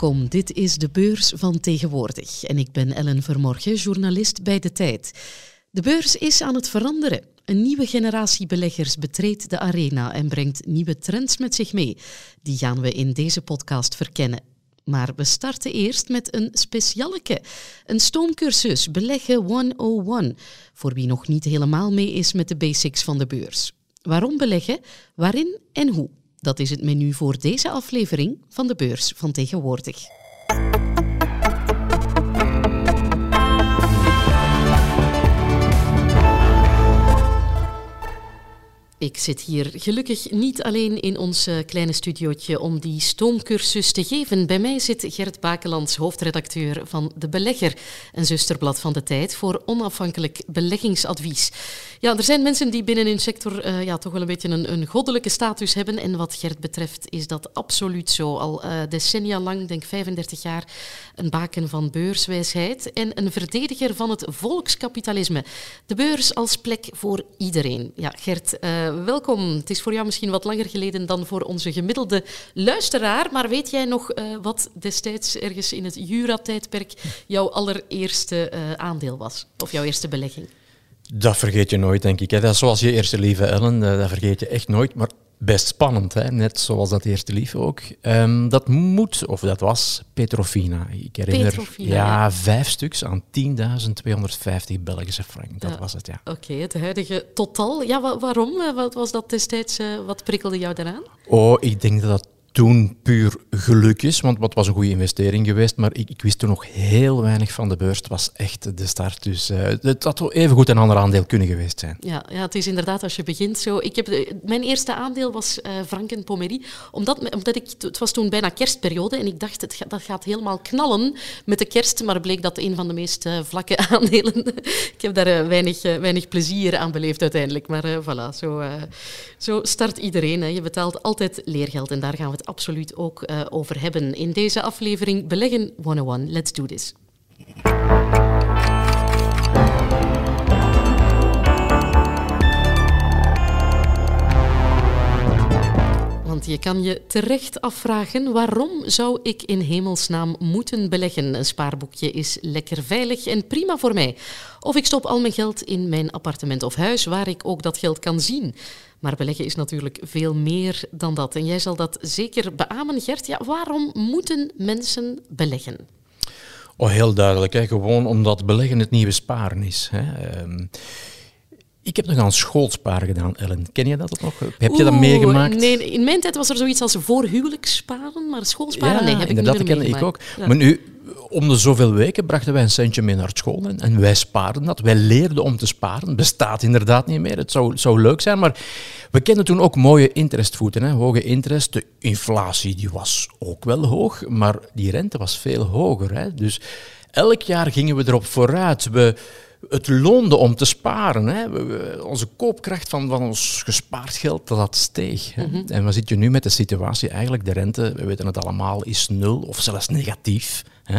Welkom, dit is de beurs van tegenwoordig en ik ben Ellen Vermorgen, journalist bij De Tijd. De beurs is aan het veranderen. Een nieuwe generatie beleggers betreedt de arena en brengt nieuwe trends met zich mee. Die gaan we in deze podcast verkennen. Maar we starten eerst met een specialeke. Een stoomcursus Beleggen 101. Voor wie nog niet helemaal mee is met de basics van de beurs. Waarom beleggen, waarin en hoe? Dat is het menu voor deze aflevering van de beurs van tegenwoordig. Ik zit hier gelukkig niet alleen in ons eh, kleine studiootje om die stoomcursus te geven. Bij mij zit Gert Bakelands, hoofdredacteur van De Belegger, een zusterblad van de tijd voor onafhankelijk beleggingsadvies. Ja, er zijn mensen die binnen hun sector uh, ja, toch wel een beetje een, een, goddelijke status hebben. En wat Gert betreft is dat absoluut zo. Al uh, decennia lang, denk 35 jaar, een baken van beurswijsheid en een verdediger van het volkskapitalisme. De beurs als plek voor iedereen. Ja, Gert, welkom. Het is voor jou misschien wat langer geleden dan voor onze gemiddelde luisteraar. Maar weet jij nog wat destijds ergens in het Jura-tijdperk jouw allereerste aandeel was? Of jouw eerste belegging? Dat vergeet je nooit, denk ik. Dat zoals je eerste lieve, Ellen. Dat vergeet je echt nooit. Maar best spannend, hè? net zoals dat eerste lief ook. Um, dat moet, of dat was, Petrofina. Ik herinner Petrofina, ja, ja, vijf stuks aan 10.250 Belgische frank. Dat Ja. was het, ja. Oké, het huidige totaal. Ja, wa- waarom? Eh, Wat was dat destijds? eh, wat prikkelde jou daaraan? Oh, ik denk dat dat toen puur geluk is, want het was een goede investering geweest, maar ik, ik wist toen nog heel weinig van de beurs. Het was echt de start, dus eh, het had even goed een ander aandeel kunnen geweest zijn. Ja, ja, het is inderdaad als je begint zo. Ik heb mijn eerste aandeel was eh Franken Pommery, omdat, omdat ik, het was toen bijna kerstperiode en ik dacht het, dat gaat helemaal knallen met de kerst, maar bleek dat een van de meest eh, vlakke aandelen. ik heb daar weinig, weinig plezier aan beleefd uiteindelijk, maar voilà, zo, zo start iedereen. Hè. Je betaalt altijd leergeld en daar gaan we absoluut ook eh, over hebben. In deze aflevering Beleggen 101. Let's do this. Je kan je terecht afvragen waarom zou ik in hemelsnaam moeten beleggen? Een spaarboekje is lekker veilig en prima voor mij. Of ik stop al mijn geld in mijn appartement of huis waar ik ook dat geld kan zien. Maar beleggen is natuurlijk veel meer dan dat. En jij zal dat zeker beamen, Gert. Ja, waarom moeten mensen beleggen? Oh, heel duidelijk. Hè. Gewoon omdat beleggen het nieuwe sparen is. Hè. Ehm, ik heb nog aan schoolsparen gedaan, Ellen. Ken je dat nog? Heb je dat Oeh, meegemaakt? Nee, in mijn tijd was er zoiets als voorhuwelijkssparen, maar schoolsparen, ja, nee, heb ik inderdaad, niet dat meer ken ik ook. Ja. Maar nu, om de zoveel weken brachten wij een centje mee naar school en, en wij spaarden dat. Wij leerden om te sparen. Bestaat inderdaad niet meer. Het zou, zou leuk zijn, maar we kenden toen ook mooie interestvoeten. Hè. Hoge interest. De inflatie die was ook wel hoog, maar die rente was veel hoger. Hè. Dus elk jaar gingen we erop vooruit. We, het loonde om te sparen. Hè. Onze koopkracht van, van ons gespaard geld, dat, dat steeg. Hè. En we zitten nu met de situatie, eigenlijk de rente, we weten het allemaal, is nul of zelfs negatief. Hè.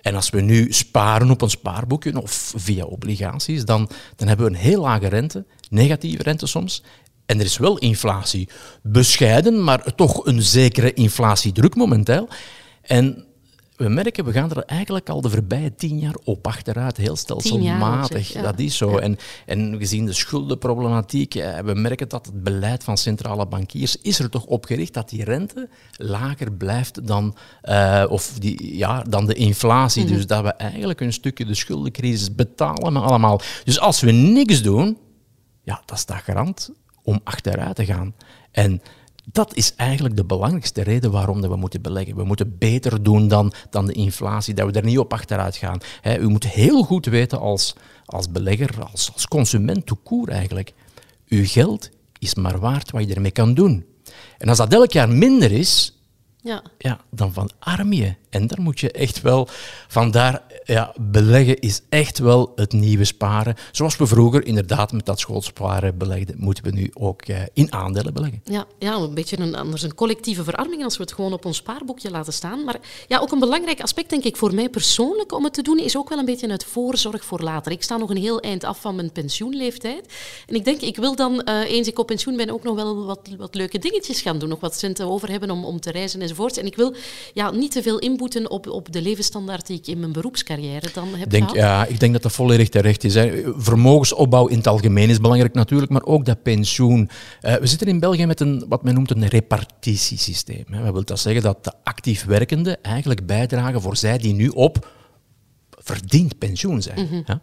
En als we nu sparen op een spaarboekje of via obligaties, dan, dan hebben we een heel lage rente, negatieve rente soms. En er is wel inflatie. Bescheiden, maar toch een zekere inflatiedruk momenteel. En we merken, we gaan er eigenlijk al de voorbije tien jaar op achteruit, heel stelselmatig. ja. Dat is zo. Ja. En, en gezien de schuldenproblematiek, eh, we merken dat het beleid van centrale bankiers is er toch op gericht dat die rente lager blijft dan, eh, of die, ja, dan de inflatie. Mhm. Dus dat we eigenlijk een stukje de schuldencrisis betalen allemaal. Dus als we niks doen, ja, dat staat garant om achteruit te gaan. En dat is eigenlijk de belangrijkste reden waarom dat we moeten beleggen. We moeten beter doen dan, dan de inflatie, dat we er niet op achteruit gaan. U moet heel goed weten als, als belegger, als, als consument, court eigenlijk. Uw geld is maar waard wat je ermee kan doen. En als dat elk jaar minder is, Ja. ja, dan van arm je. En daar moet je echt wel, vandaar, ja, beleggen is echt wel het nieuwe sparen. Zoals we vroeger inderdaad met dat schoolsparen belegden, moeten we nu ook eh, in aandelen beleggen. Ja, ja, een beetje een, anders een collectieve verarming als we het gewoon op ons spaarboekje laten staan. Maar ja, ook een belangrijk aspect, denk ik, voor mij persoonlijk om het te doen, is ook wel een beetje het voorzorg voor later. Ik sta nog een heel eind af van mijn pensioenleeftijd. En ik denk, ik wil dan, eh, eens ik op pensioen ben, ook nog wel wat, wat leuke dingetjes gaan doen. Nog wat centen over hebben om, om te reizen enzovoort. En ik wil ja, niet te veel inboeten inboeten op, op de levensstandaard die ik in mijn beroepscarrière dan heb denk, gehad? Ja, ik denk dat dat volledig terecht is. Hè. Vermogensopbouw in het algemeen is belangrijk natuurlijk, maar ook dat pensioen. Uh, we zitten in België met een, wat men noemt een repartitiesysteem. Hè. Wat wil dat zeggen? Dat de actief werkenden eigenlijk bijdragen voor zij die nu op verdiend pensioen zijn. Mm ja.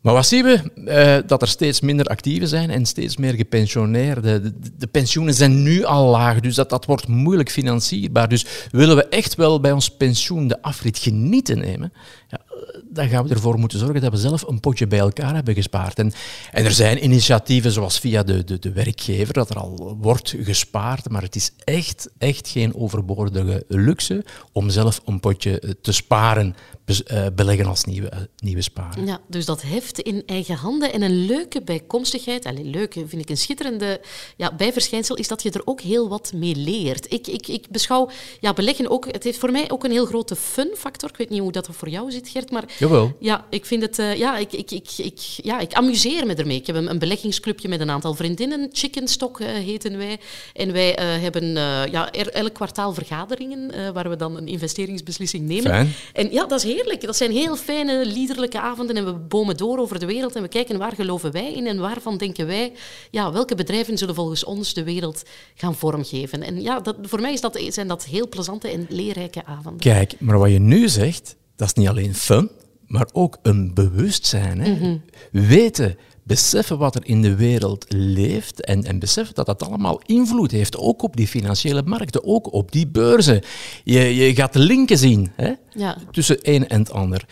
Maar wat zien we? Uh, dat er steeds minder actieven zijn en steeds meer gepensioneerden. De, de, pensioenen zijn nu al laag, dus dat, dat wordt moeilijk financierbaar. Dus willen we echt wel bij ons pensioen de afrit genieten nemen, ja, dan gaan we ervoor moeten zorgen dat we zelf een potje bij elkaar hebben gespaard. En, en er zijn initiatieven zoals via de, de, de werkgever dat er al wordt gespaard, maar het is echt, echt geen overbodige luxe om zelf een potje te sparen, eh, beleggen als nieuwe, uh, nieuwe sparen. Ja, dus dat heft in eigen handen. En een leuke bijkomstigheid, allez, leuke vind ik een schitterende ja, bijverschijnsel, is dat je er ook heel wat mee leert. Ik, ik, ik beschouw ja, beleggen ook, het heeft voor mij ook een heel grote fun factor. Ik weet niet hoe dat voor jou zit, Gert, maar Jawel. ja, ik vind het, uh, ja, ik, ik, ik, ik, ja, ik amuseer me ermee. Ik heb een, een beleggingsclubje met een aantal vriendinnen, Chickenstock heten wij. En wij hebben ja, er, elk kwartaal vergaderingen waar we dan een investeringsbeslissing nemen. Fijn. En ja, dat is heerlijk. Dat zijn heel fijne, liederlijke avonden en we bomen door over de wereld en we kijken waar geloven wij in en waarvan denken wij, ja, welke bedrijven zullen volgens ons de wereld gaan vormgeven. En ja, dat, voor mij is dat, zijn dat heel plezante en leerrijke avonden. Kijk, maar wat je nu zegt, dat is niet alleen fun, maar ook een bewustzijn. Hè? Mm-hmm. Weten, beseffen wat er in de wereld leeft en, en beseffen dat dat allemaal invloed heeft, ook op die financiële markten, ook op die beurzen. Je, je gaat de linken zien hè, ja. tussen een en het ander.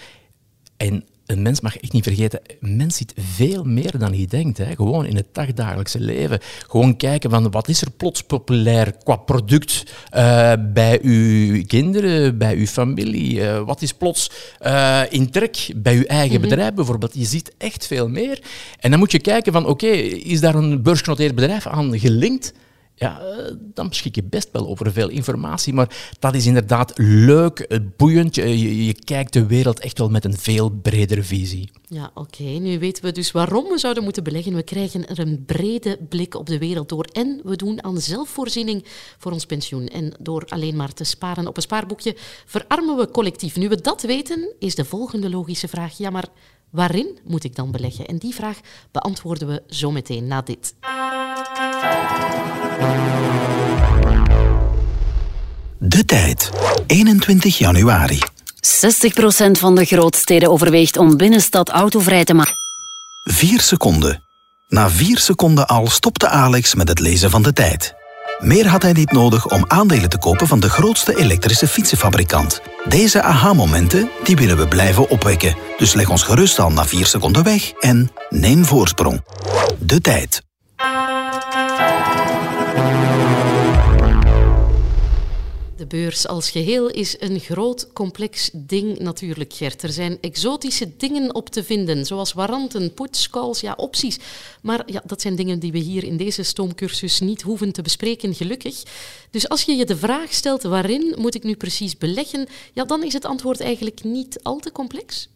En een mens mag echt niet vergeten, een mens ziet veel meer dan hij denkt. Hè. Gewoon in het dagdagelijkse leven. Gewoon kijken van wat is er plots populair qua product uh, bij uw kinderen, bij uw familie. Uh, wat is plots uh, in trek bij uw eigen mm -hmm. bedrijf bijvoorbeeld. Je ziet echt veel meer. En dan moet je kijken van oké, okay, is daar een beursgenoteerd bedrijf aan gelinkt? Ja, dan beschik je best wel over veel informatie. Maar dat is inderdaad leuk, boeiend. Je, je kijkt de wereld echt wel met een veel bredere visie. Ja, oké. Nu weten we dus waarom we zouden moeten beleggen. We krijgen er een brede blik op de wereld door. En we doen aan zelfvoorziening voor ons pensioen. En door alleen maar te sparen op een spaarboekje verarmen we collectief. Nu we dat weten, is de volgende logische vraag. Ja, maar waarin moet ik dan beleggen? En die vraag beantwoorden we zo meteen na dit. De tijd, 21 januari. 60% van de grootsteden overweegt om binnenstad autovrij te maken. 4 seconden. Na 4 seconden al stopte Alex met het lezen van de tijd. Meer had hij niet nodig om aandelen te kopen van de grootste elektrische fietsenfabrikant. Deze aha-momenten die willen we blijven opwekken. Dus leg ons gerust al na 4 seconden weg en neem voorsprong. De tijd. De beurs als geheel is een groot, complex ding natuurlijk, Gert. Er zijn exotische dingen op te vinden, zoals waranten, puts, calls, ja, opties. Maar ja, dat zijn dingen die we hier in deze stoomcursus niet hoeven te bespreken, gelukkig. Dus als je je de vraag stelt waarin moet ik nu precies beleggen, ja, dan is het antwoord eigenlijk niet al te complex.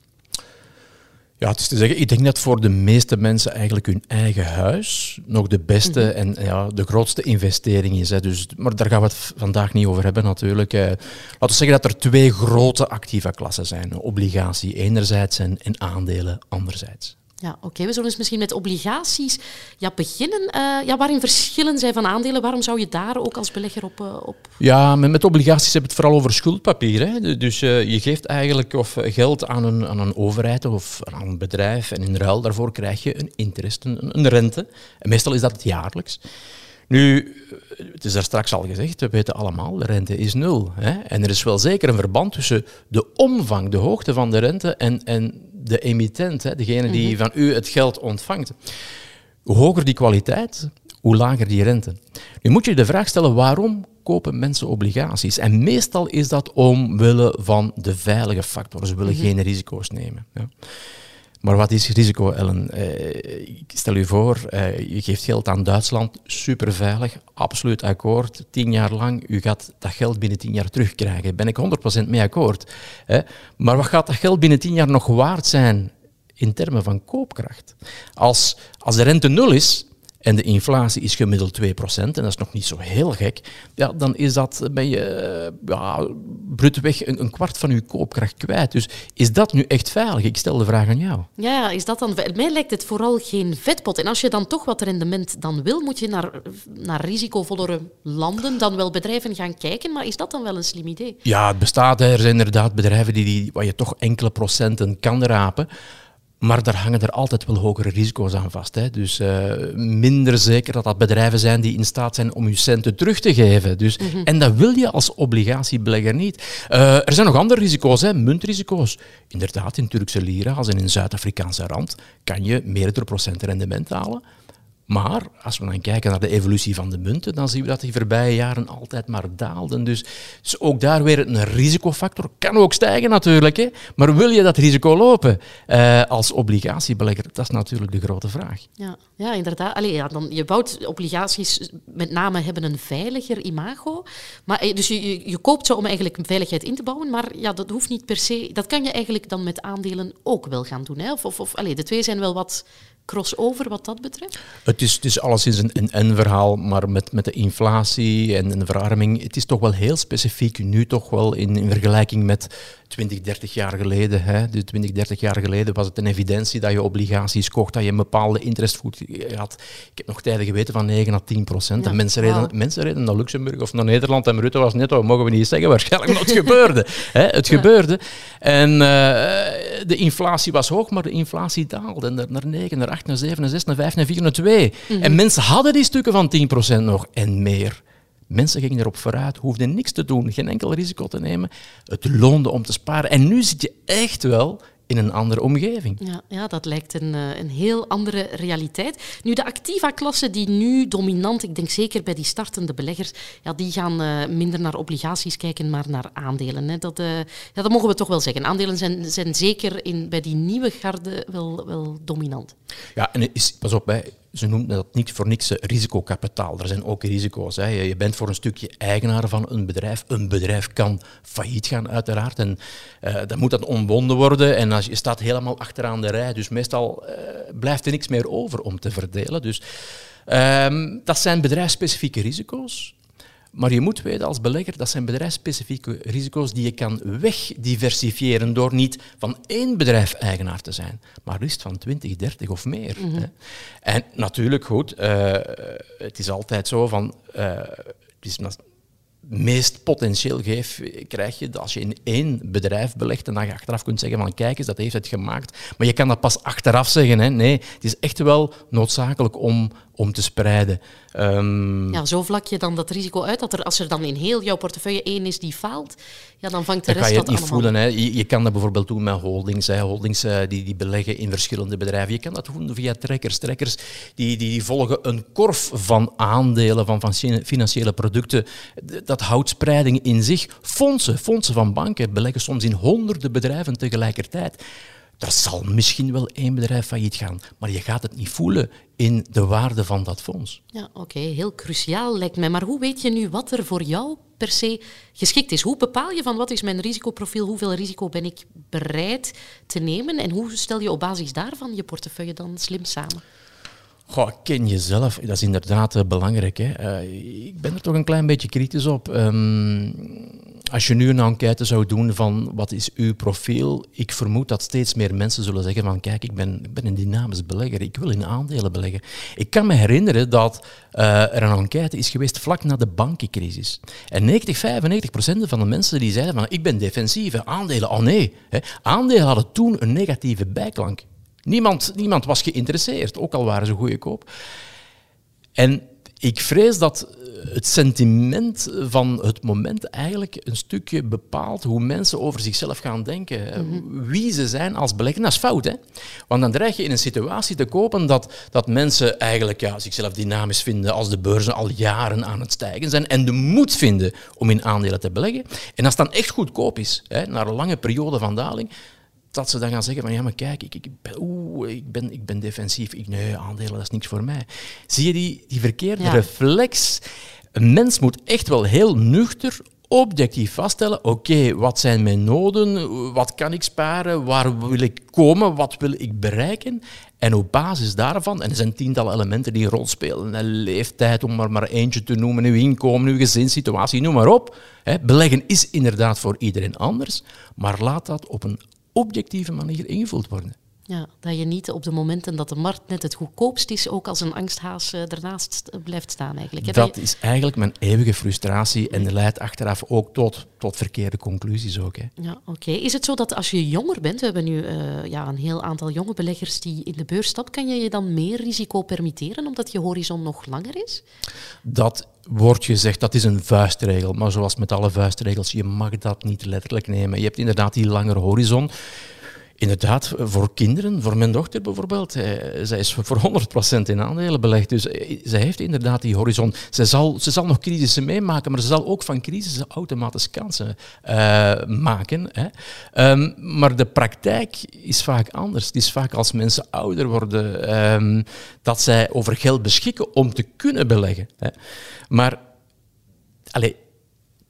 Ja, het is te zeggen, ik denk dat voor de meeste mensen eigenlijk hun eigen huis nog de beste -hmm. en ja, de grootste investering is. Hè. Dus, maar daar gaan we het vandaag niet over hebben natuurlijk. Eh, laten we zeggen dat er twee grote activa klassen zijn. Obligatie enerzijds en, en aandelen anderzijds. Ja, oké. We zullen eens misschien met obligaties ja, beginnen. Uh, ja, waarin verschillen zij van aandelen? Waarom zou je daar ook als belegger op... Uh, op... Ja, met, met obligaties heb je het vooral over schuldpapier. Hè? Dus uh, je geeft eigenlijk of geld aan een, aan een overheid of aan een bedrijf en in ruil daarvoor krijg je een interest, een, een rente. En meestal is dat jaarlijks. Nu, het is daar straks al gezegd, we weten allemaal, de rente is nul. Hè? En er is wel zeker een verband tussen de omvang, de hoogte van de rente en, en de emittent, hè? degene die mm -hmm. van u het geld ontvangt. Hoe hoger die kwaliteit, hoe lager die rente. Nu moet je de vraag stellen, waarom kopen mensen obligaties? En meestal is dat omwille van de veilige factor. Ze willen mm -hmm. geen risico's nemen. Ja. Maar wat is risico, Ellen? Uh, stel u voor, uh, je geeft geld aan Duitsland, superveilig, absoluut akkoord, tien jaar lang, u gaat dat geld binnen tien jaar terugkrijgen. Ben ik 100% mee akkoord. Hè? Maar wat gaat dat geld binnen tien jaar nog waard zijn in termen van koopkracht? Als, als de rente nul is en de inflatie is gemiddeld 2%, en dat is nog niet zo heel gek, ja, dan is dat, ben je eh, ja, brutweg een, een kwart van je koopkracht kwijt. Dus is dat nu echt veilig? Ik stel de vraag aan jou. Ja, is dat dan... Mij lijkt het vooral geen vetpot. En als je dan toch wat rendement dan wil, moet je naar, naar risicovollere landen, dan wel bedrijven gaan kijken. Maar is dat dan wel een slim idee? Ja, het bestaat. Er zijn inderdaad bedrijven die, die, waar je toch enkele procenten kan rapen. Maar daar hangen er altijd wel hogere risico's aan vast. Hè. Dus uh, minder zeker dat dat bedrijven zijn die in staat zijn om je centen terug te geven. Dus, mm -hmm. En dat wil je als obligatiebelegger niet. Uh, er zijn nog andere risico's, hè. muntrisico's. Inderdaad, in Turkse lira's en in Zuid-Afrikaanse rand kan je meerdere procent rendement halen. Maar als we dan kijken naar de evolutie van de munten, dan zien we dat die voorbije jaren altijd maar daalden. Dus, dus ook daar weer een risicofactor. Kan ook stijgen natuurlijk, hè? maar wil je dat risico lopen uh, als obligatiebelegger? Dat is natuurlijk de grote vraag. Ja, ja inderdaad. Allee, ja, dan, je bouwt obligaties, met name hebben een veiliger imago. Maar, dus je, je, koopt ze om eigenlijk veiligheid in te bouwen, maar ja, dat hoeft niet per se. Dat kan je eigenlijk dan met aandelen ook wel gaan doen. Hè? Of, of, of de twee zijn wel wat crossover wat dat betreft? Het is, het is alleszins een, een, een verhaal, maar met, met de inflatie en de verarming, het is toch wel heel specifiek nu toch wel in, in vergelijking met 20, 30 jaar geleden. Hè. Dus 20, 30 jaar geleden was het een evidentie dat je obligaties kocht, dat je een bepaalde interestvoet had. Ik heb nog tijden geweten van 9 à 10 procent. Ja, en mensen reden, mensen reden naar Luxemburg of naar Nederland en Rutte was net, mogen we niet zeggen, waarschijnlijk, maar het gebeurde. Hè. Het ja. gebeurde. En uh, de inflatie was hoog, maar de inflatie daalde naar, naar 9, naar 8, naar 7, naar 6, naar 5, naar 4, naar 2. Mm -hmm. En mensen hadden die stukken van 10 procent nog en meer. Mensen gingen erop vooruit, hoefden niks te doen, geen enkel risico te nemen. Het loonde om te sparen. En nu zit je echt wel in een andere omgeving. Ja, ja dat lijkt een, een heel andere realiteit. Nu, de Activa-klasse die nu dominant, ik denk zeker bij die startende beleggers, ja, die gaan uh, minder naar obligaties kijken, maar naar aandelen. Hè. Dat, uh, ja, dat mogen we toch wel zeggen. Aandelen zijn, zijn zeker in, bij die nieuwe garde wel, wel dominant. Ja, en is, pas op, hè, ze noemen dat niet voor niks risicokapitaal. Er zijn ook risico's. Hè. Je bent voor een stukje eigenaar van een bedrijf. Een bedrijf kan failliet gaan, uiteraard. En uh, dan moet dat omwonden worden. En als je staat helemaal achteraan de rij. Dus meestal uh, blijft er niks meer over om te verdelen. Dus um, dat zijn bedrijfsspecifieke risico's. Maar je moet weten als belegger, dat zijn bedrijfsspecifieke risico's die je kan wegdiversifiëren door niet van één bedrijf eigenaar te zijn, maar liefst van 20, 30 of meer. Mm -hmm. En natuurlijk, goed, uh, het is altijd zo van, uh, het is meest potentieel geef, krijg je als je in één bedrijf belegt en dan je achteraf kunt zeggen van kijk eens, dat heeft het gemaakt. Maar je kan dat pas achteraf zeggen. Hè. Nee, het is echt wel noodzakelijk om, om te spreiden. Um, ja, zo vlak je dan dat risico uit dat er, als er dan in heel jouw portefeuille één is die faalt, ja, dan vangt de dan rest kan je dat het niet allemaal. voelen. Hè. Je, je, kan dat bijvoorbeeld doen met holdings. Hè. Holdings uh, die, die beleggen in verschillende bedrijven. Je kan dat doen via trekkers. Trekkers die, die volgen een korf van aandelen, van, van financiële producten. Dat houdt spreiding in zich. Fondsen, fondsen van banken beleggen soms in honderden bedrijven tegelijkertijd. Er zal misschien wel één bedrijf failliet gaan, maar je gaat het niet voelen in de waarde van dat fonds. Ja, oké, heel cruciaal lijkt mij. Maar hoe weet je nu wat er voor jou per se geschikt is? Hoe bepaal je van wat is mijn risicoprofiel, hoeveel risico ben ik bereid te nemen en hoe stel je op basis daarvan je portefeuille dan slim samen? Goh, ken jezelf, dat is inderdaad uh, belangrijk. Hè. Uh, ik ben er toch een klein beetje kritisch op. Um, als je nu een enquête zou doen van wat is uw profiel, ik vermoed dat steeds meer mensen zullen zeggen van kijk, ik ben, ik ben een dynamisch belegger, ik wil in aandelen beleggen. Ik kan me herinneren dat uh, er een enquête is geweest vlak na de bankencrisis. En 90, 95 procent van de mensen die zeiden van ik ben defensief, aandelen, oh nee. Hè. Aandelen hadden toen een negatieve bijklank. Niemand, niemand was geïnteresseerd, ook al waren ze goedkoop. En ik vrees dat het sentiment van het moment eigenlijk een stukje bepaalt hoe mensen over zichzelf gaan denken. Mm-hmm. Wie ze zijn als belegger. Dat is fout, hè? Want dan dreig je in een situatie te kopen dat, dat mensen eigenlijk ja, zichzelf dynamisch vinden als de beurzen al jaren aan het stijgen zijn en de moed vinden om in aandelen te beleggen. En als het dan echt goedkoop is, hè, na een lange periode van daling, dat ze dan gaan zeggen van ja, maar kijk, ik, ik, ben, oeh, ik, ben, ik ben defensief. Ik, nee, aandelen, dat is niks voor mij. Zie je die, die verkeerde ja. reflex? Een mens moet echt wel heel nuchter objectief vaststellen, oké, wat zijn mijn noden, wat kan ik sparen, waar wil ik komen, wat wil ik bereiken. En op basis daarvan, en er zijn tientallen elementen die een rol spelen, een leeftijd, om maar, maar eentje te noemen, uw inkomen, uw gezinssituatie, noem maar op. beleggen is inderdaad voor iedereen anders, maar laat dat op een objectieve manier ingevuld worden. Ja, dat je niet op de momenten dat de markt net het goedkoopst is, ook als een angsthaas uh, ernaast blijft staan eigenlijk. Dat, is eigenlijk mijn eeuwige frustratie en leidt achteraf ook tot, tot verkeerde conclusies ook. Hè. Ja, oké. Is het zo dat als je jonger bent, we hebben nu uh, ja, een heel aantal jonge beleggers die in de beurs stappen, kan je je dan meer risico permitteren omdat je horizon nog langer is? Dat wordt gezegd, dat is een vuistregel. Maar zoals met alle vuistregels, je mag dat niet letterlijk nemen. Je hebt inderdaad die langere horizon. Inderdaad, voor kinderen, voor mijn dochter bijvoorbeeld, eh, zij is voor 100% in aandelen belegd. Dus eh, zij heeft inderdaad die horizon. Ze zal, ze zal nog crisissen meemaken, maar ze zal ook van crisissen automatisch kansen uh, maken. Hè. Um, maar de praktijk is vaak anders. Het is vaak als mensen ouder worden um, dat zij over geld beschikken om te kunnen beleggen. Hè. Maar allez,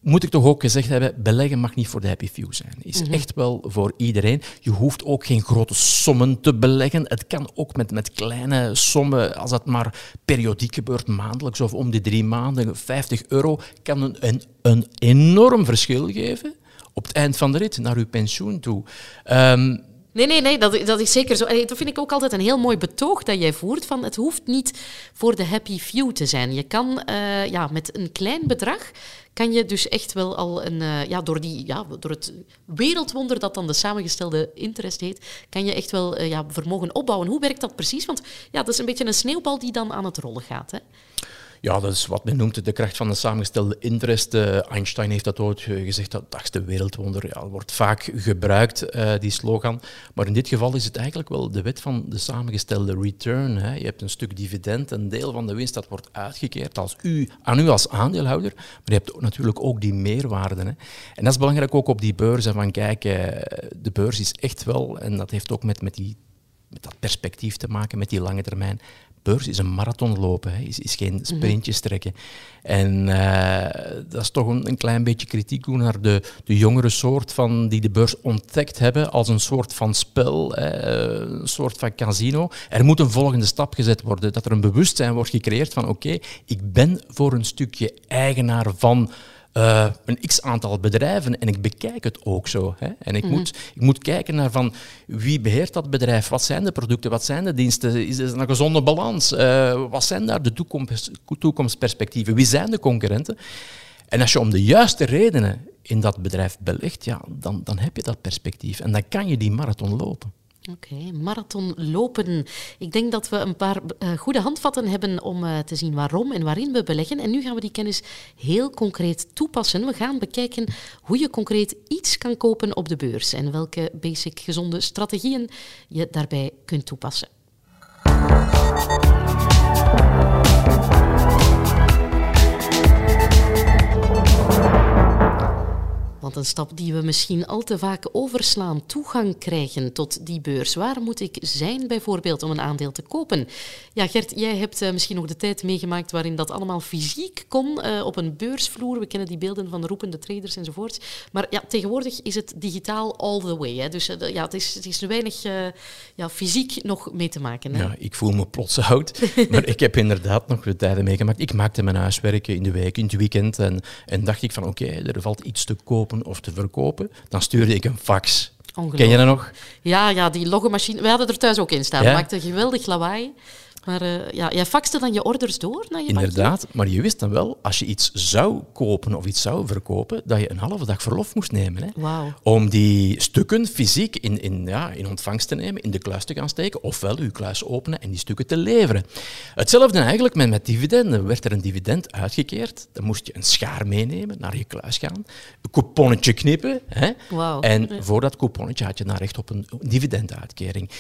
moet ik toch ook gezegd hebben, beleggen mag niet voor de happy few zijn. Is mhm. echt wel voor iedereen. Je hoeft ook geen grote sommen te beleggen. Het kan ook met, met kleine sommen, als dat maar periodiek gebeurt, maandelijks of om de drie maanden, 50 euro, kan een, een, een enorm verschil geven op het eind van de rit naar uw pensioen toe. Um, Nee, nee, nee, dat, dat is zeker zo. En dat vind ik ook altijd een heel mooi betoog dat jij voert. Van het hoeft niet voor de happy few te zijn. Je kan uh, ja, met een klein bedrag kan je dus echt wel al een, uh, ja, door, die, ja, door het wereldwonder dat dan de samengestelde interest heet, kan je echt wel uh, ja, vermogen opbouwen. Hoe werkt dat precies? Want ja, dat is een beetje een sneeuwbal die dan aan het rollen gaat. Hè? Ja, dat is wat men noemt de kracht van de samengestelde interest. Uh, Einstein heeft dat ooit gezegd, dat dagste wereldwonder. Ja, wordt vaak gebruikt, uh, die slogan. Maar in dit geval is het eigenlijk wel de wet van de samengestelde return. Hè. Je hebt een stuk dividend, een deel van de winst dat wordt uitgekeerd als u, aan u als aandeelhouder. Maar je hebt natuurlijk ook die meerwaarde. Hè. En dat is belangrijk ook op die beurzen. Van kijk, uh, de beurs is echt wel, en dat heeft ook met, met die met dat perspectief te maken, met die lange termijn beurs is een marathon lopen, hè. Is, is geen mhm. sprintjes trekken. En uh, dat is toch een, een, klein beetje kritiek doen naar de, de jongere soort van die de beurs ontdekt hebben als een soort van spel, hè, een soort van casino. Er moet een volgende stap gezet worden, dat er een bewustzijn wordt gecreëerd van oké, ik ben voor een stukje eigenaar van uh, een x-aantal bedrijven en ik bekijk het ook zo. Hè. En ik, mhm. moet, ik moet kijken naar van wie beheert dat bedrijf, wat zijn de producten, wat zijn de diensten, is er een gezonde balans, uh, wat zijn daar de toekomst, toekomstperspectieven, wie zijn de concurrenten. En als je om de juiste redenen in dat bedrijf belegt, ja, dan, dan heb je dat perspectief en dan kan je die marathon lopen. Oké, marathon lopen. Ik denk dat we een paar uh, goede handvatten hebben om uh, te zien waarom en waarin we beleggen. En nu gaan we die kennis heel concreet toepassen. We gaan bekijken hoe je concreet iets kan kopen op de beurs en welke basic gezonde strategieën je daarbij kunt toepassen. Want een stap die we misschien al te vaak overslaan, toegang krijgen tot die beurs. Waar moet ik zijn bijvoorbeeld om een aandeel te kopen? Ja, Gert, jij hebt uh, misschien nog de tijd meegemaakt waarin dat allemaal fysiek kon uh, op een beursvloer. We kennen die beelden van roepende traders enzovoort. Maar ja, tegenwoordig is het digitaal all the way. Hè. Dus uh, ja, het is, het is weinig ja, fysiek nog mee te maken. Hè? Ja, ik voel me plots oud. maar ik heb inderdaad nog de tijden meegemaakt. Ik maakte mijn huiswerken in de week, in het weekend. En, en dacht ik van oké, okay, er valt iets te kopen of te verkopen, dan stuurde ik een fax. Ken je dat nog? Ja, ja, die loggomachine. We hadden er thuis ook in staan. Ja? maakte geweldig lawaai. Maar uh, ja, jij faxte dan je orders door naar je Inderdaad, maar je wist dan wel, als je iets zou kopen of iets zou verkopen, dat je een halve dag verlof moest nemen. Hè, wow. Om die stukken fysiek in, in, ja, in ontvangst te nemen, in de kluis te gaan steken, ofwel je kluis openen en die stukken te leveren. Hetzelfde eigenlijk met, met dividenden. Werd er een dividend uitgekeerd, dan moest je een schaar meenemen, naar je kluis gaan, een couponnetje knippen. Hè, wow. En voor dat couponnetje had je dan recht op een dividenduitkering.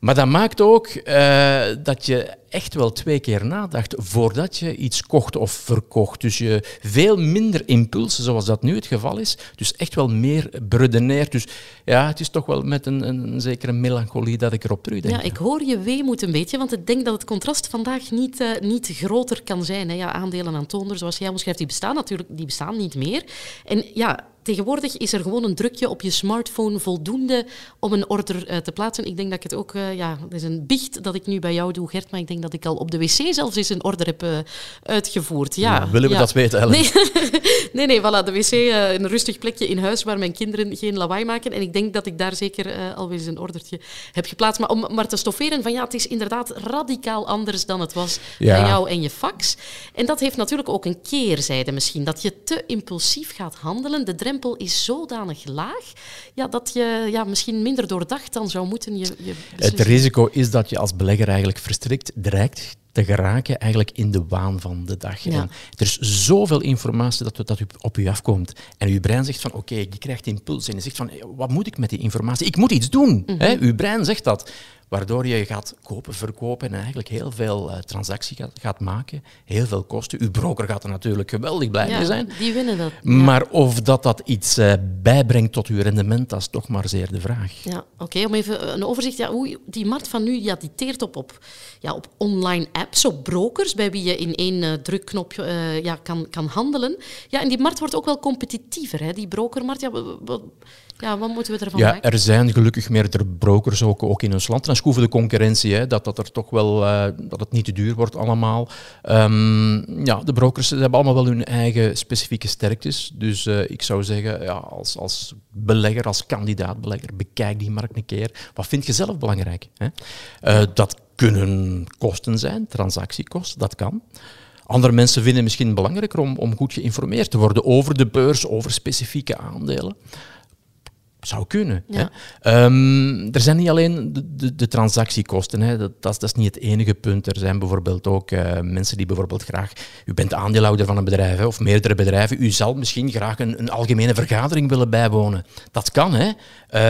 Maar dat maakt ook uh, dat je echt wel twee keer nadacht voordat je iets kocht of verkocht. Dus je veel minder impulsen, zoals dat nu het geval is. Dus echt wel meer beredeneerd. Dus ja, het is toch wel met een, een, zekere melancholie dat ik erop terugdenk. Ja, ik hoor je weemoed een beetje, want ik denk dat het contrast vandaag niet, uh, niet groter kan zijn. Hè. Ja, aandelen aan toonder, zoals jij omschrijft, die bestaan natuurlijk die bestaan niet meer. En ja, tegenwoordig is er gewoon een drukje op je smartphone voldoende om een order uh, te plaatsen. Ik denk dat ik het ook, uh, ja, dat is een biecht dat ik nu bij jou doe, Gert, maar ik denk dat ik al op de wc zelfs eens een order heb uh, uitgevoerd. Ja, ja willen we ja. dat weten, Ellen? Nee, nee, nee, voilà, de wc, een rustig plekje in huis waar mijn kinderen geen lawaai maken. En ik denk dat ik daar zeker alweer eens een ordertje heb geplaatst. Maar om maar te stofferen van ja, het is inderdaad radicaal anders dan het was ja. bij jou en je fax. En dat heeft natuurlijk ook een keerzijde misschien, dat je te impulsief gaat handelen. De drempel is zodanig laag ja, dat je ja, misschien minder doordacht dan zou moeten. Je, je het risico is dat je als belegger eigenlijk verstrikt dreigt te geraken eigenlijk in de waan van de dag. Ja. En er is zoveel informatie dat, dat op u afkomt. En uw brein zegt van, oké, okay, je krijgt impuls. En je zegt van, wat moet ik met die informatie? Ik moet iets doen. Mm -hmm. Uw brein zegt dat waardoor je gaat kopen, verkopen en eigenlijk heel veel uh, transacties gaat, gaat, maken, heel veel kosten. Uw broker gaat er natuurlijk geweldig blij ja, mee zijn. Die winnen dat. Ja. Maar of dat, dat iets uh, bijbrengt tot uw rendement, dat is toch maar zeer de vraag. Ja, oké. Okay, om even een overzicht. Ja, hoe, die markt van nu ja, die teert op, op, ja, op online apps, op brokers, bij wie je in één uh, drukknop ja, kan, kan handelen. Ja, en die markt wordt ook wel competitiever, hè, die brokermarkt. Ja, ja, wat moeten we ervan ja, maken? Er zijn gelukkig meerdere brokers ook, ook in ons land. Dan schroeven de concurrentie, hè, dat, dat, er toch wel, uh, dat het niet te duur wordt allemaal. Um, ja, de brokers hebben allemaal wel hun eigen specifieke sterktes. Dus uh, ik zou zeggen, ja, als, als belegger, als kandidaatbelegger, bekijk die markt een keer. Wat vind je zelf belangrijk? Hè? Uh, dat kunnen kosten zijn, transactiekosten, dat kan. Andere mensen vinden het misschien belangrijker om, om goed geïnformeerd te worden over de beurs, over specifieke aandelen. Zou kunnen. Ja. Hè? Um, er zijn niet alleen de, de, de transactiekosten. Hè? Dat, dat, is, dat, is niet het enige punt. Er zijn bijvoorbeeld ook uh, mensen die bijvoorbeeld graag... U bent aandeelhouder van een bedrijf hè, of meerdere bedrijven. U zal misschien graag een, een algemene vergadering willen bijwonen. Dat kan. Hè?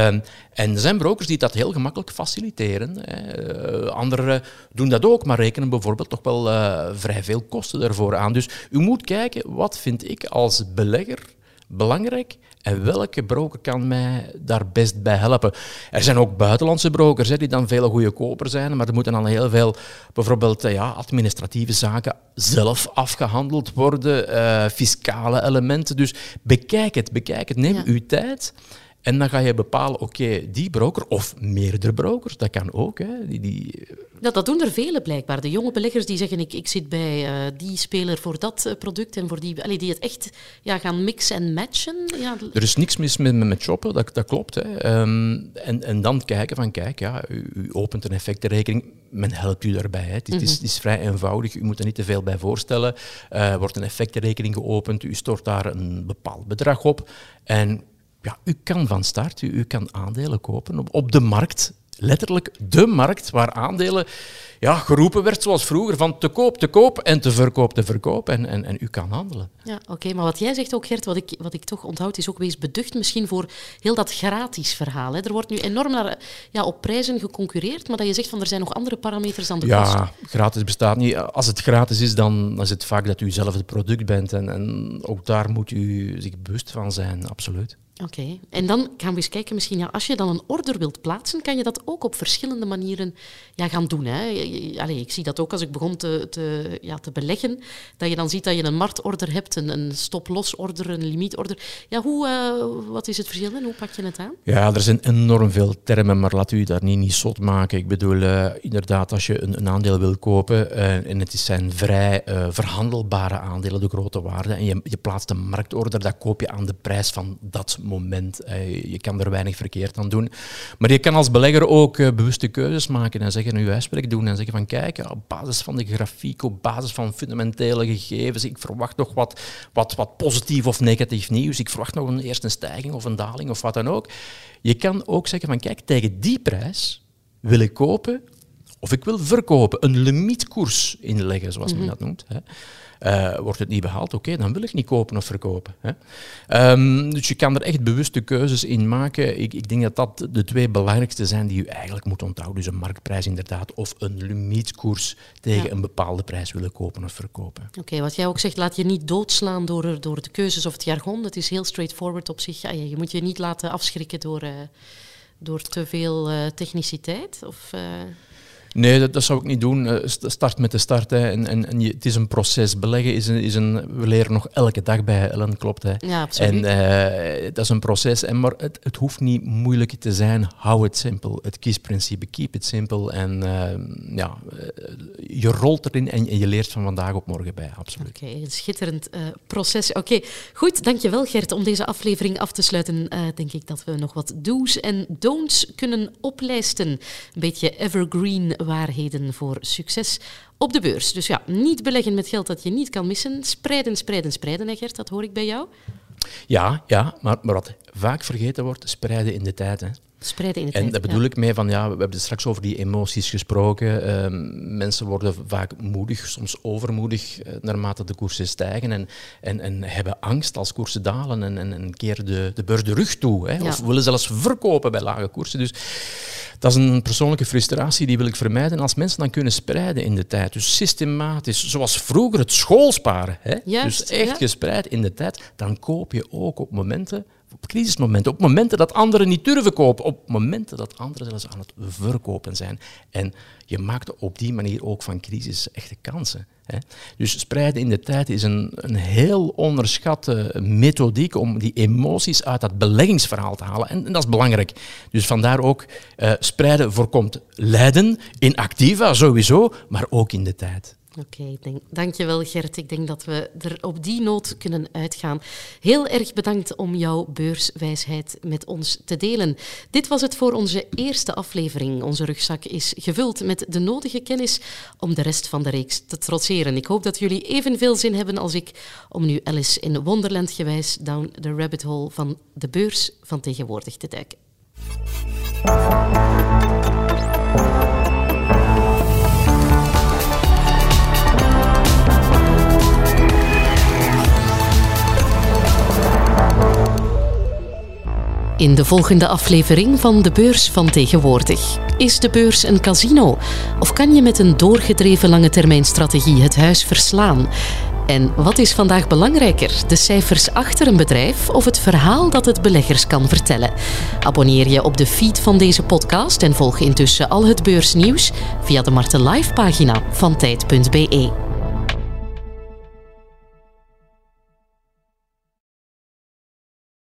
Um, en er zijn brokers die dat heel gemakkelijk faciliteren. Hè. Uh, anderen doen dat ook, maar rekenen bijvoorbeeld toch wel uh, vrij veel kosten daarvoor aan. Dus u moet kijken, wat vind ik als belegger belangrijk en welke broker kan mij daar best bij helpen? Er zijn ook buitenlandse brokers hè, die dan veel goedkoper zijn, maar er moeten dan heel veel bijvoorbeeld ja, administratieve zaken zelf afgehandeld worden, uh, fiscale elementen. Dus bekijk het, bekijk het. Neem ja. uw tijd. En dan ga je bepalen, oké, okay, die broker of meerdere brokers, dat kan ook. Hè, die, die... Dat, dat doen er vele blijkbaar. De jonge beleggers die zeggen, ik, ik zit bij uh, die speler voor dat uh, product en voor die... Allee, die het echt ja, gaan mixen en matchen. Ja. Er is niks mis met, met shoppen, dat, dat klopt. Hè. Um, en, en dan kijken van, kijk, ja, u, u opent een effectenrekening, men helpt u daarbij. Hè. Het, mm -hmm. is, het, is, vrij eenvoudig, u moet er niet te veel bij voorstellen. Er uh, wordt een effectenrekening geopend, u stort daar een bepaald bedrag op en ja, u kan van start, u, u kan aandelen kopen op, op de markt. Letterlijk de markt waar aandelen ja, geroepen werd zoals vroeger, van te koop, te koop en te verkoop, te verkoop. En, en, en u kan handelen. Ja, oké. Okay, maar wat jij zegt ook, Gert, wat ik, wat ik toch onthoud, is ook wees beducht misschien voor heel dat gratis verhaal. Hè. Er wordt nu enorm naar, ja, op prijzen geconcureerd, maar dat je zegt van er zijn nog andere parameters dan de ja, kosten. Ja, gratis bestaat niet. Als het gratis is, dan is het vaak dat u zelf het product bent. En, en ook daar moet u zich bewust van zijn, absoluut. Oké, en dan gaan we eens kijken, misschien ja, als je dan een order wilt plaatsen, kan je dat ook op verschillende manieren ja, gaan doen. Hè? Allee, ik zie dat ook als ik begon te, te, ja, te beleggen, dat je dan ziet dat je een marktorder hebt, een, een stop-loss-order, een limietorder. Ja, hoe, uh, wat is het verschil en hoe pak je het aan? Ja, er zijn enorm veel termen, maar laat u daar niet, niet zot maken. Ik bedoel, uh, inderdaad, als je een, een aandeel wil kopen uh, en het zijn vrij verhandelbare aandelen, de grote waarde, en je, je plaatst een marktorder, dat koop je aan de prijs van dat moment. Je kan er weinig verkeerd aan doen. Maar je kan als belegger ook bewuste keuzes maken en zeggen, uw uitspraak doen en zeggen van kijk, op basis van de grafiek, op basis van fundamentele gegevens, ik verwacht nog wat, wat, wat positief of negatief nieuws, ik verwacht nog een eerste stijging of een daling of wat dan ook. Je kan ook zeggen van kijk, tegen die prijs wil ik kopen of ik wil verkopen, een limietkoers inleggen, zoals men mm -hmm. dat noemt. Hè. Uh, wordt het niet behaald, oké, dan wil ik niet kopen of verkopen. Hè. Um, dus je kan er echt bewuste keuzes in maken. Ik, ik, denk dat dat de twee belangrijkste zijn die je eigenlijk moet onthouden. Dus een marktprijs inderdaad of een limietkoers tegen een bepaalde prijs willen kopen of verkopen. Oké, wat jij ook zegt, laat je niet doodslaan door, door de keuzes of het jargon. Het is heel straightforward op zich. Ja, je moet je niet laten afschrikken door, uh, door te veel uh, techniciteit. Of. Nee, dat, dat, zou ik niet doen. Uh, start met de start. Hè. En, en, en je, het is een proces. Beleggen is een, is een... We leren nog elke dag bij Ellen, klopt. Hè. Ja, absoluut. En uh, dat is een proces. En, maar het, het hoeft niet moeilijk te zijn. Hou het simpel. Het kiesprincipe, keep it simple. En uh, ja, je rolt erin en, en, je leert van vandaag op morgen bij, absoluut. Oké, okay, een schitterend proces. Oké, goed. Dankjewel Gert. Om deze aflevering af te sluiten, denk ik dat we nog wat do's en don'ts kunnen oplijsten. Een beetje evergreen waarheden voor succes op de beurs. Dus ja, niet beleggen met geld dat je niet kan missen. Spreiden, spreiden, spreiden, hè Gert, dat hoor ik bij jou. Ja, ja maar, maar wat vaak vergeten wordt, spreiden in de tijd. Hè. Spreiden in de en tijd. dat bedoel ik mee van, ja, we hebben straks over die emoties gesproken. Uh, mensen worden vaak moedig, soms overmoedig, uh, naarmate de koersen stijgen. En, en, en hebben angst als koersen dalen en, en, en keren de, de beurs de rug toe. Hè, ja. Of willen zelfs verkopen bij lage koersen. Dus dat is een persoonlijke frustratie, die wil ik vermijden. Als mensen dan kunnen spreiden in de tijd, dus systematisch, zoals vroeger het schoolsparen, hè? Juist, dus echt ja. gespreid in de tijd, dan koop je ook op momenten op crisismomenten, op momenten dat anderen niet durven kopen, op momenten dat anderen zelfs aan het verkopen zijn. En je maakt op die manier ook van crisis echte kansen. Hè. Dus spreiden in de tijd is een, een heel onderschatte methodiek om die emoties uit dat beleggingsverhaal te halen. En, en dat is belangrijk. Dus vandaar ook, uh, spreiden voorkomt lijden, in activa sowieso, maar ook in de tijd. Oké, dankjewel Gert. Ik denk dat we er op die noot kunnen uitgaan. Heel erg bedankt om jouw beurswijsheid met ons te delen. Dit was het voor onze eerste aflevering. Onze rugzak is gevuld met de nodige kennis om de rest van de reeks te trotseren. Ik hoop dat jullie evenveel zin hebben als ik om nu Alice in Wonderland gewijs down the rabbit hole van de beurs van tegenwoordig te duiken. In de volgende aflevering van de beurs van tegenwoordig. Is de beurs een casino? Of kan je met een doorgedreven lange termijn strategie het huis verslaan? En wat is vandaag belangrijker, de cijfers achter een bedrijf of het verhaal dat het beleggers kan vertellen? Abonneer je op de feed van deze podcast en volg intussen al het beursnieuws via de Marten Live pagina van tijd.be.